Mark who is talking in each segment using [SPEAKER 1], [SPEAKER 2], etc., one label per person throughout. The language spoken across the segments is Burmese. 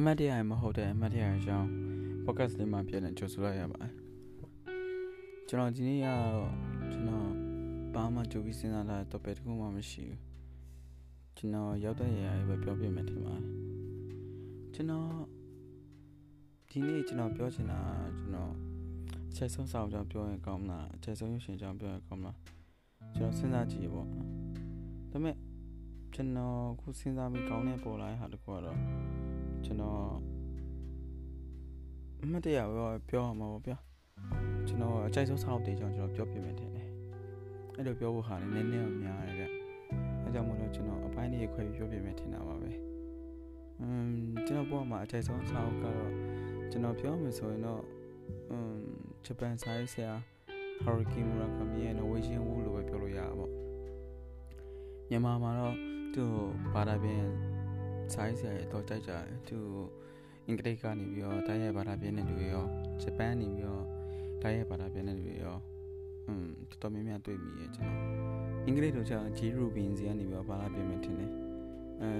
[SPEAKER 1] အမတ်တရားမဟုတ်တဲ့အမတ်တရားအကြောင်း podcast လေးမှာပြန်လည်ကြိုဆိုလိုက်ရပါတယ်ကျွန်တော်ဒီနေ့ကတော့ကျွန်တော်ဘာမှကြိုပြီးစဉ်းစားလာတော့ပဲတခုမှမရှိဘူးကျွန်တော်ရောက်တဲ့နေရာပဲပြောပြမယ်ထင်ပါတယ်ကျွန်တော်ဒီနေ့ကျွန်တော်ပြောချင်တာကျွန်တော်အချက်ဆုံးစာအုပ်ကြောင့်ပြောရင်ကောင်းမလားအချက်ဆုံးရုပ်ရှင်ကြောင့်ပြောရင်ကောင်းမလားကျွန်တော်စဉ်းစားကြည့်ပေါ့ဒါပေမဲ့ကျွန်တော်ခုစဉ်းစားပြီးကောင်းတဲ့ပေါ်လာတဲ့ဟာတခုကတော့ ကျွန်တော်အမှတ်တရပြောပြောရမှာပေါ့ဗျာကျွန်တော်အကြိုက်ဆုံးစာအုပ်တွေကြောင့်ကျွန်တော်ပြောပြမယ်တင်တယ်အဲ့လိုပြောဖို့ဟာလည်းနည်းနည်းတော့များတယ်ဗျအဲကြောင့်မလို့ကျွန်တော်အပိုင်းလေးခွဲပြီးပြောပြမယ်ထင်တာပါပဲ음ကျွန်တော်ပေါ့မှာအကြိုက်ဆုံးစာအုပ်ကတော့ကျွန်တော်ပြောမယ်ဆိုရင်တော့음ဂျပန်စာရေးဆရာ Haruki Murakami ရဲ့ Norwegian Wood လို့ပဲပြောလို့ရတာပေါ့မြန်မာမှာတော့သူ့ဘာသာပြန် စာရေးဆရာရဲ့တော့ကြိုက်ကြတယ်သူအင်္ဂလိပ်ကနေပြီးတော့တိုင်းရဲ့ဘာသာပြန်တဲ့လူတွေရောဂျပန်နေပြီးတော့တိုင်းရဲ့ဘာသာပြန်တဲ့လူတွေရောอืมတော်တော်များများတွေ့မိရဲ့ကျွန်တော်အင်္ဂလိပ်လိုကျတော့ G Rubin စီကနေပြီးတော့ဘာသာပြန်မယ်ထင်တယ်အဲ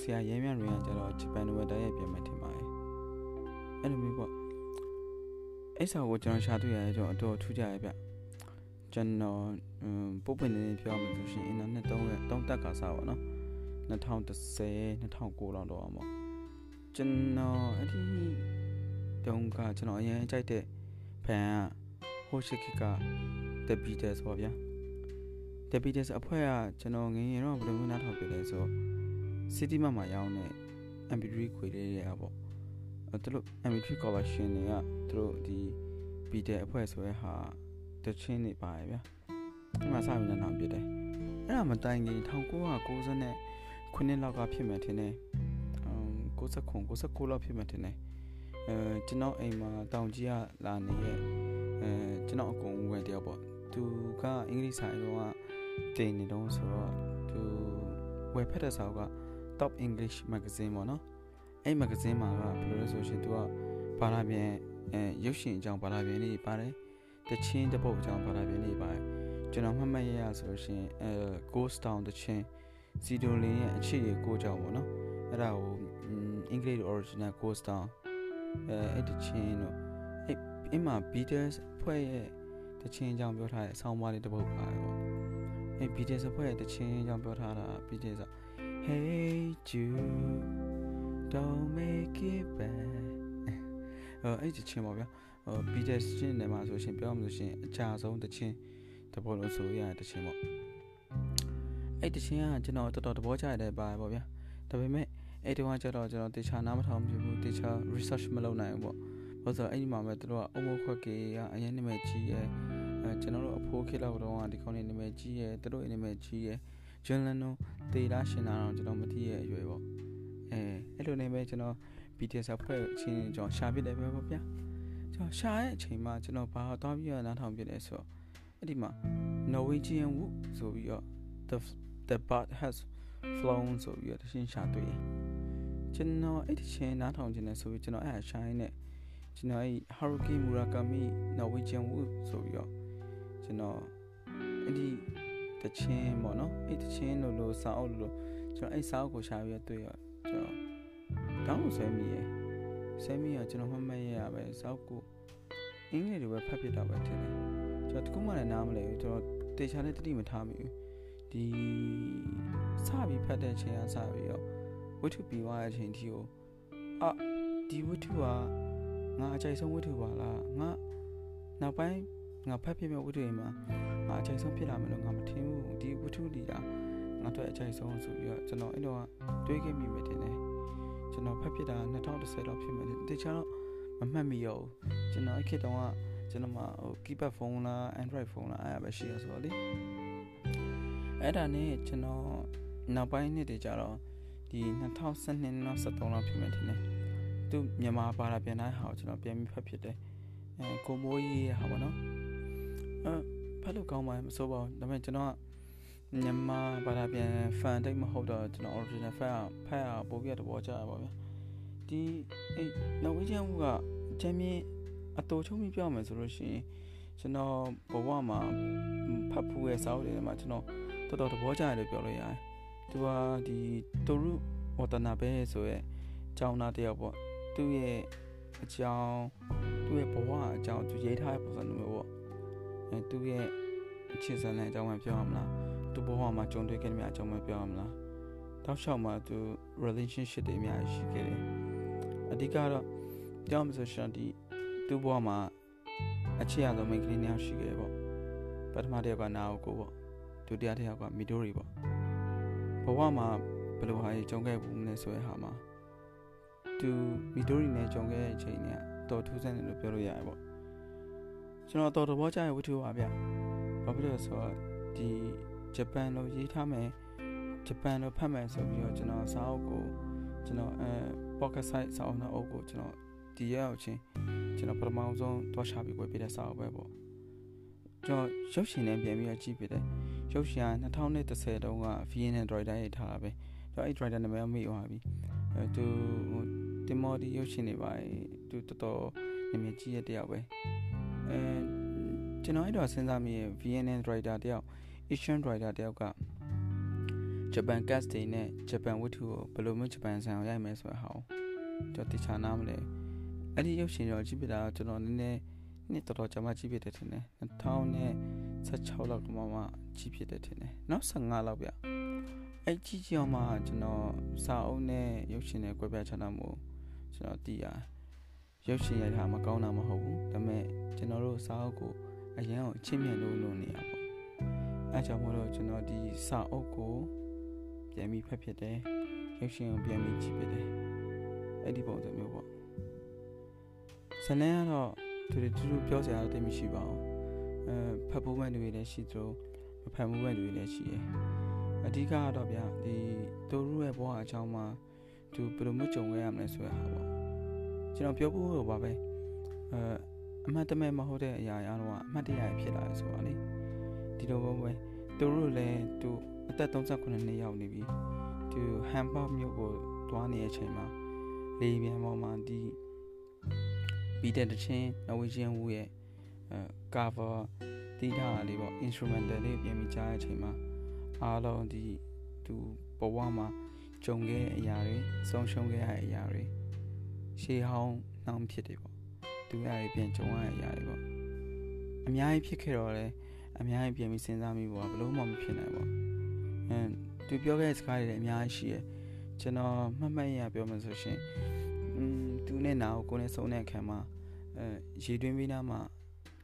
[SPEAKER 1] ဆရာရဲမြရင်းကကျတော့ဂျပန်လိုပဲတိုင်းရဲ့ပြန်မယ်ထင်ပါတယ်အဲ့လိုမျိုးပေါ့အဲ့စာကိုကျွန်တော်ရှာတွေ့ရတယ်ကျွန်တော်အတော်ထူးကြရဲ့ဗျကျွန်တော်ပုတ်ပင်နေပြောမှဆိုရှင်အင်တာနက်တုံးရဲ့တုံးတက်ကစားပါတော့ 2010 2009လောက်တော့အောင်ပေါ့ကျွန်တော်အဲ့ဒီတုန်းကကျွန်တော်အရင်ကြိုက်တဲ့ဖန်ကဟိုရှိခိက The Beatles ပေါ့ဗျာ The Beatles အဖွဲ့ကကျွန်တော်ငငယ်တော့ဘယ်လိုမျိုးနားထောင်ပြလဲဆို City Map မှာရောင်းတဲ့ MP3 ခွေလေးတွေကပေါ့အဲသူတို့ MP3 collection တွေကသူတို့ဒီ Beatles အဖွဲ့ဆိုရဲဟာတချင်းနေပါရဲ့ဗျာဒီမှာစပြီးနားထောင်ပြတယ်အဲ့ဒါမတိုင်ခင်1990နဲ့ ခုနှစ်လောက်ကဖြစ်မယ်ထင်တယ်အမ်69 69လောက်ဖြစ်မယ်ထင်တယ်အဲကျွန်တော်အိမ်မှာတောင်ကြီးကလာနေရဲ့အဲကျွန်တော်အကုန်ဝင်တယောက်ပေါ့သူကအင်္ဂလိပ်စာအတော့တင်နေတော့ဆိုတော့သူဝယ်ဖက်တဲ့စာအုပ်က Top English Magazine ပေါ့နော်အဲ့ magazine မှာကဘယ်လိုလဲဆိုရှင်သူကဘာသာပြန်အဲရုပ်ရှင်အကြောင်းဘာသာပြန်လေးပါတယ်တချင်းတပုတ်အကြောင်းဘာသာပြန်လေးပါတယ်ကျွန်တော်မှတ်မှတ်ရရဆိုရှင်အဲ Ghost Town တချင်း စီဒိုလင်းရဲ့အခြေအကိုကြောင့်ပေါ့နော်အဲ့ဒါကိုအင်္ဂလိပ် original Ghost Town အဲအဲ့တချင်းတို့အဲ့အမှ Beatles ဖွဲ့ရဲ့တချင်းအကြောင်းပြောထားတဲ့အဆောင်းပါးလေးတစ်ပုဒ်ပါတယ်ပေါ့အဲ့ Beatles ဖွဲ့ရဲ့တချင်းအကြောင်းပြောထားတာ Beatles က Hey Jude don't make it bad အဲ့ဒီချင်းပေါ့ဗျာဟို Beatles ချင်းနေမှာဆိုရှင်ပြောမှဆိုရှင်အကြဆုံးတချင်းတပုတ်လို့ဆိုရတဲ့တချင်းပေါ့ အဲ့တချင်းကကျွန်တော်တော်တော်သဘောကျရတဲ့ပါပေါ့ဗျာဒါပေမဲ့အဲ့တုန်းကကျတော့ကျွန်တော်တေချာနားမထောင်ပြဘူးတေချာ research မလုပ်နိုင်ဘူးပေါ့ဘာလို့ဆိုအဲ့ဒီမှာပဲသူတို့ကအုံမခွက်ကြီးကအရင်နာမည်ကြီးရဲ့အဲကျွန်တော်တို့အဖိုးခေတ်လောက်တော့ဒီကောင်းနေနာမည်ကြီးရဲ့သူတို့နာမည်ကြီးရဲ့ဂျွန်လန်နိုတေလာရှင်နာတော့ကျွန်တော်မသိရဲ့အရွယ်ပေါ့အဲအဲ့လိုနေပဲကျွန်တော် BTS ဖွဲ့အချင်းကျွန်တော်ရှာပြတယ်ပဲပေါ့ဗျာကျွန်တော်ရှာရဲ့အချိန်မှာကျွန်တော်ဘာသွားပြီးတော့နားထောင်ပြတယ်ဆိုတော့အဲ့ဒီမှာ Norwegian Wood ဆိုပြီးတော့ the the bird has flown ဆိုပြီးတော့တရှင်းရှာတွေ့တယ်ကျွန်တော်အဲ့ဒီချင်းနားထောင်ခြင်းနဲ့ဆိုပြီးကျွန်တော်အဲ့အရှိုင်းနဲ့ကျွန်တော်အဲ့ Haruki Murakami Norwegian Wood ဆိုပြီးတော့ကျွန်တော်အဲ့ဒီတချင်းပေါ့နော်အဲ့တချင်းလို့လို့စာအုပ်လို့ကျွန်တော်အဲ့စာအုပ်ကိုရှာပြီးတွေ့ရကျွန်တော်တောင်းဆွဲမိရယ်ဆွဲမိရကျွန်တော်မှတ်မှတ်ရရပဲစာအုပ်ကိုအင်္ဂလိပ်လိုပဲဖတ်ပြတာပဲထင်တယ်ကျွန်တော်တခုမှလည်းနားမလဲဘူးကျွန်တော်တေချာနဲ့တတိမထားမိဘူး ဒီစပြီးဖတ်တဲ့အချိန်ကစပြီးတော့ဝတ္ထုပြီးသွားတဲ့အချိန်ထိကိုအာဒီဝတ္ထုကငါအကြိုက်ဆုံးဝတ္ထုပါလားငါနောက်ပိုင်းငါဖတ်ပြမဲ့ဝတ္ထုတွေမှာငါအကြိုက်ဆုံးဖြစ်လာမယ်လို့ငါမထင်ဘူးဒီဝတ္ထုတွေကငါတို့အကြိုက်ဆုံးဆိုပြီးတော့ကျွန်တော်အဲ့တော့တွေးခဲ့မိမိတယ်နဲ့ကျွန်တော်ဖတ်ပြတာ2010လောက်ဖြစ်မယ်တခြားတော့မမှတ်မိရောဘူးကျွန်တော်အဲ့ခေတ်တုန်းကကျွန်တော်မှဟို keypad phone လား android phone လားအဲ့ဒါပဲရှိရဆိုတော့လေ အဲ့ဒါနဲ့ကျွန်တော်နောက်ပိုင်းနှစ်တွေကျတော့ဒီ2012 2013လောက်ဖြစ်မယ်ထင်တယ်သူမြန်မာဘာသာပြန်တိုင်းဟာကိုကျွန်တော်ပြန်ပြီးဖတ်ဖြစ်တယ်အဲကိုမိုးကြီးရဲ့ဟာပေါ့နော်အဲဖတ်လို့ကောင်းပါမစိုးပါဘူးဒါပေမဲ့ကျွန်တော်ကမြန်မာဘာသာပြန် fan တိတ်မဟုတ်တော့ကျွန်တော် original fan ဖတ်ရပို့ပြတဲ့ဘောကြရပါဗျာဒီအဲ Norwegian ကအချမ်းမြင့်အတူချုံပြီးပြောမယ်ဆိုလို့ရှိရင်ကျွန်တော်ဘဝမှာဖတ်ဖူးရဲ့စာအုပ်တွေမှာကျွန်တော် တော်တော်သဘောကျတယ်လို့ပြောလို့ရတယ်။သူကဒီတိုရုဝတနာပဲဆိုရဲဒကျောင်းသားတယောက်ပေါ့သူ့ရဲ့အကြောင်းသူ့ရဲ့ဘဝအကြောင်းသူရေးထားတဲ့ပုံစံမျိုးပေါ့အဲသူ့ရဲ့အခြေစံတဲ့အကြောင်းမှပြောရမလားသူဘဝမှာကြုံတွေ့ခဲ့တဲ့အကြောင်းမှပြောရမလားတောက်လျှောက်မှာသူ relationship တွေအများကြီးရှိခဲ့တယ်အဓိကတော့ပြောမှဆိုရှင်ဒီသူ့ဘဝမှာအခြေအဆုံးမိန်းကလေးနှစ်ယောက်ရှိခဲ့ပေါ့ပထမတစ်ယောက်ကနာအိုကိုပေါ့ ဒုတိယတစ်ယောက်ကမီဒိုရီပေါ့ဘဝမှာဘယ်လိုဟာကြီးကြုံခဲ့ဘူးမလဲဆိုတဲ့ဟာမှာသူမီဒိုရီနဲ့ကြုံခဲ့တဲ့အချိန်ကတော်ထူးဆန်းတယ်လို့ပြောလို့ရတယ်ပေါ့ကျွန်တော်တော်တော်ဘောကြရဲ့ဝတ္ထုပါဗျဘာဖြစ်လို့ဆိုတော့ဒီဂျပန်လိုရေးထားမယ်ဂျပန်လိုဖတ်မယ်ဆိုပြီးတော့ကျွန်တော်စာအုပ်ကိုကျွန်တော်အဲ pocket size စာအုပ်နဲ့အုပ်ကိုကျွန်တော်ဒီရောက်ချင်းကျွန်တော်ပထမဆုံးတွားချပြီးဝယ်ပေးတဲ့စာအုပ်ပဲပေါ့ ကျွန်တော်ရုပ်ရှင်နဲ့ပြန်ပြီးတော့ကြည့်ပြတယ်ရုပ်ရှင်က2010တုန်းက VN Android ရေးထားတာပဲကျွန်တော်အဲ့ Android နာမည်မေ့သွားပြီအဲသူဟိုတင်မော်ဒီရုပ်ရှင်တွေပါသူတော်တော်နာမည်ကြီးရတဲ့ယောက်ပဲအဲကျွန်တော်အဲ့တော့စဉ်းစားမိရဲ့ VN Android တယောက် Asian Rider တယောက်ကဂျပန် cast တွေနဲ့ဂျပန်ဝတ္ထုကိုဘယ်လိုမျိုးဂျပန်ဆန်အောင်ရိုက်မယ်ဆိုတဲ့ဟာကိုကျွန်တော်တခြားနားမလဲအဲ့ဒီရုပ်ရှင်ရောကြည့်ပြတာကျွန်တော်နည်းနည်း နှစ်တော်တော်ကြာမှကြည့်ပြတယ်ထင်တယ်2016လောက်ကမှမှကြည့်ပြတယ်ထင်တယ်နောက်15လောက်ဗျအဲ့ကြည့်ကြအောင်မှကျွန်တော်စာအုပ်နဲ့ရုပ်ရှင်နဲ့ကြွယ်ပြချတာမို့ကျွန်တော်သိရရုပ်ရှင်ရိုက်တာမကောင်းတာမဟုတ်ဘူးဒါပေမဲ့ကျွန်တော်တို့စာအုပ်ကိုအရင်ကအချင်းမြင်လို့လုပ်နေရပေါ့အဲကြောင့်မို့လို့ကျွန်တော်ဒီစာအုပ်ကိုပြန်ပြီးဖတ်ဖြစ်တယ်ရုပ်ရှင်ကိုပြန်ပြီးကြည့်ဖြစ်တယ်အဲ့ဒီပုံစံမျိုးပေါ့ဇလန်းကတော့ သူတွေတူတူပြောစရာတော့တိတ်မရှိပါဘူးအဲဖတ်ဖို့မှန်တွေလည်းရှိသလိုမဖတ်ဖို့မှန်တွေလည်းရှိတယ်အဓိကကတော့ဗျဒီသူတို့ရဲ့ဘဝအကြောင်းမှာသူဘယ်လိုမျိုးကြုံခဲ့ရမလဲဆိုတဲ့ဟာပေါ့ကျွန်တော်ပြောဖို့တော့ပါပဲအဲအမှတ်တမဲ့မဟုတ်တဲ့အရာအရာတော့အမှတ်တရဖြစ်လာတယ်ဆိုတာလေဒီလိုပဲပဲသူတို့လည်းသူအသက်38နှစ်ရောက်နေပြီသူဟမ်ဘော့မြို့ကိုတွားနေတဲ့အချိန်မှာလေပြန်ပေါ်မှာဒီ ဘီတဲ့တချင်းနဝီဂျီယန်ဝူရဲ့အဲ cover တီးထားတာလေးပေါ့ instrumental လေးပြင်ပြီးကြားတဲ့အချိန်မှာအားလုံးဒီသူဘဝမှာကြုံခဲ့တဲ့အရာတွေဆုံးရှုံးခဲ့ရတဲ့အရာတွေရှေးဟောင်းနှောင်းဖြစ်တယ်ပေါ့သူရတွေပြန်ကြုံရတဲ့အရာတွေပေါ့အများကြီးဖြစ်ခဲ့တော့လေအများကြီးပြန်ပြီးစဉ်းစားမိပေါ့ဘလို့မှမဖြစ်နိုင်ပေါ့အဲသူပြောခဲ့တဲ့စကားတွေလည်းအများကြီးရှိရယ်ကျွန်တော်မှတ်မှတ်ရပြောမှဆိုရှင် อืมသူနဲ့နာကိုကိုနဲ့ဆုံးတဲ့အခါမှာအဲရေတွင်းပြီးနားမှာ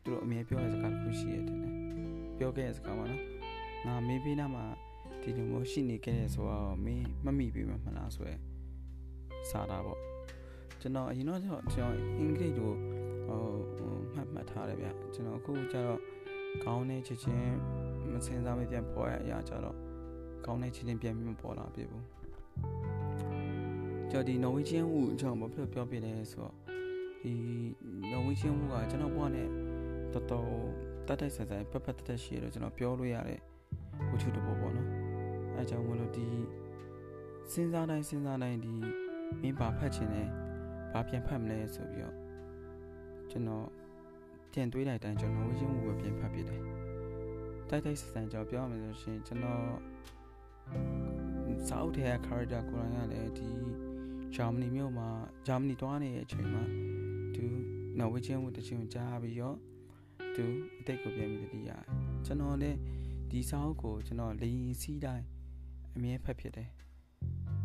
[SPEAKER 1] သူတို့အမြဲပြောတဲ့စကားတစ်ခုရှိရတယ်နဲ့ပြောခဲ့တဲ့စကားပါနော်ငါမေးပြီးနားမှာဒီလိုမျိုးရှိနေခဲ့တဲ့ဆိုတော့မင်းမမိပြီမလားဆိုရယ်စားတာပေါ့ကျွန်တော်အရင်တော့ကျွန်တော်အင်္ဂလိပ်ကိုဟိုမှတ်မှတ်ထားတယ်ဗျကျွန်တော်အခုကျတော့ကောင်းနေချစ်ချင်းမစင်စားမပြန်ပေါ်ရအရာကြတော့ကောင်းနေချစ်ချင်းပြန်ပြီးမပေါ်လာပြဘူး ကျွန်တော်ဒီနော်ဝေးချင်းဦးအကြောင်းဘာဖြစ်ပြောပြလဲဆိုတော့ဒီနော်ဝေးချင်းဦးကကျွန်တော်ဘွားနဲ့တော်တော်တတ်တိုက်ဆန်ဆန်ပက်ပက်တက်တက်ရှိရတော့ကျွန်တော်ပြောလို့ရတဲ့ဝတ္ထုတစ်ပုဒ်ပေါ့နော်အဲကြောင့်မလို့ဒီစဉ်းစားတိုင်းစဉ်းစားတိုင်းဒီမင်းဘာဖတ်ချင်လဲဘာပြန်ဖတ်မလဲဆိုပြီးတော့ကျွန်တော်ပြန်တွေးလိုက်တိုင်းကျွန်တော်ဝေးချင်းဦးပဲပြန်ဖတ်ပြတယ်တိုက်တိုက်ဆန်ဆန်ကြောပြောရမယ်ဆိုရှင်ကျွန်တော်စာအုပ်ထဲက character ကိုယ်တိုင်ကလည်းဒီ ဂျာမနီမြို့မှာဂျာမနီတွားနေတဲ့အချိန်မှာသူနော်ဝေးချင်းဦးတချင်းကိုကြားပြီးတော့သူအတိတ်ကိုပြန်ပြီးတည်ရတယ်ကျွန်တော်လည်းဒီစာအုပ်ကိုကျွန်တော်လေရင်စီးတိုင်းအမြဲဖတ်ဖြစ်တယ်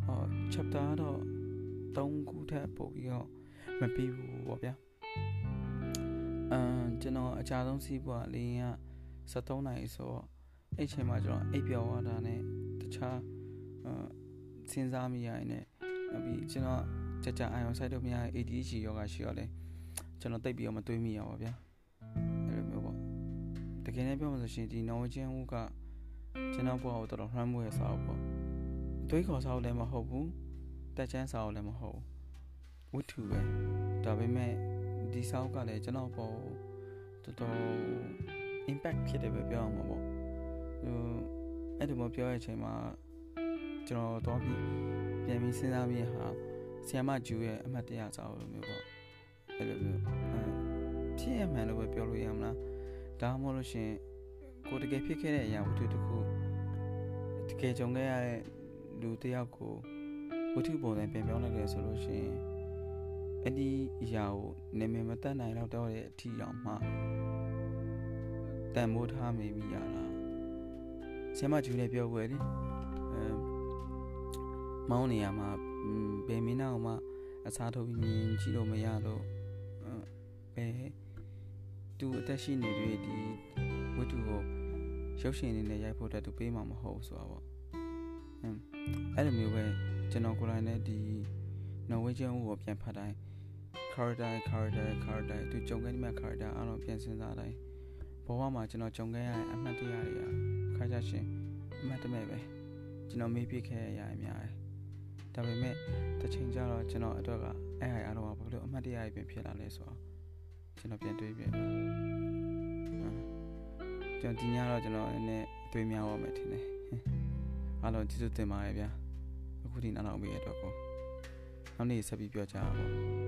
[SPEAKER 1] ဟော chapter တော့3ခုထပ်ပို့ပြီးတော့မပြီးဘူးပေါ့ဗျာအမ်ကျွန်တော်အကြဆုံးစီးပွားလေရင်က73နိုင်ဆိုတော့အဲ့ချိန်မှာကျွန်တော်အိပ်ပျော်သွားတာနဲ့တခြားစဉ်းစားမိရရင် လည်းပြီးကျွန်တော်ကြကြအာရုံစိုက်လို့မရ ADHD ယောဂရှိရောလဲကျွန်တော်တိတ်ပြီးတော့မတွေးမိရပါဗျာအဲ့လိုမျိုးပေါ့တကယ်နဲ့ပြောမှဆိုရှင်ဒီနော်ဝချင်းဦးကကျွန်တော်ဘွားကိုတော်တော်နှမ်းမွေးစားပေါ့အတွေးခေါ်စားလည်းမဟုတ်ဘူးတက်ချမ်းစားလည်းမဟုတ်ဝတ္ထုပဲဒါပေမဲ့ဒီစာအုပ်ကလည်းကျွန်တော်ပေါ်တော်တော် impact ဖြစ်တယ်ပဲပြောအောင်ပါပေါ့ဟိုအဲ့ဒီမပြောတဲ့အချိန်မှာကျွန်တော်တော့ပြီး ပြန်ပြီးစဉ်းစားပြီးဟာဆီယမဂျူရဲ့အမှတ်တရစာအုပ်လိုမျိုးပေါ့အဲ့လိုမျိုးအဲဖြစ်ရမှန်လို့ပဲပြောလို့ရမလားဒါမှမဟုတ်လို့ရှင်ကိုတကယ်ဖြစ်ခဲ့တဲ့အရာဝတ္ထုတစ်ခုတကယ်ကြုံခဲ့ရတဲ့လူတစ်ယောက်ကိုဝတ္ထုပုံစံပြန်ပြောင်းလိုက်တယ်ဆိုလို့ရှိရင်အဲ့ဒီအရာကိုနာမည်မတတ်နိုင်တော့တဲ့အထီအောင်မှတန်မိုးထားမိမိရတာဆရာမဂျူလည်းပြောခွဲလေအဲ မောင်းနေရမှာဘယ်မင်းနောက်မှအစားထိုးပြီးမြင်ကြည့်လို့မရတော့ဘယ်သူအသက်ရှိနေတဲ့ဒီဝတ္ထုကိုရုပ်ရှင်အနေနဲ့ရိုက်ဖို့အတွက်သူပေးမှာမဟုတ်ဆိုတာပေါ့အင်းအဲ့လိုမျိုးပဲကျွန်တော်ကိုယ်တိုင်နဲ့ဒီ Norwegian ကိုပြန်ဖတ်တိုင်း character character character သူကြုံခဲ့တဲ့ character အားလုံးပြန်စဉ်းစားတိုင်းဘဝမှာကျွန်တော်ကြုံခဲ့ရတဲ့အမှတ်တရတွေကခါကြရှင်အမှတ်တမဲ့ပဲကျွန်တော်မေးပြခဲ့ရရအများတယ် ဒါပေမဲ့တစ်ချိန်ကျတော့ကျွန်တော်အတွက်ကအဲ့ဟာအားလုံးကဘာလို့အမှတ်တရတွေပြန်ဖြစ်လာလဲဆိုတော့ကျွန်တော်ပြန်တွေးပြကျွန်တော်ဒီညတော့ကျွန်တော်နည်းနည်းအသွေးများပါမယ်ထင်တယ်အားလုံးကျေးဇူးတင်ပါတယ်ဗျာအခုဒီနောက်နောက်ပေးရတော့ကိုနောက်နေ့ဆက်ပြီးပြောကြပါဦး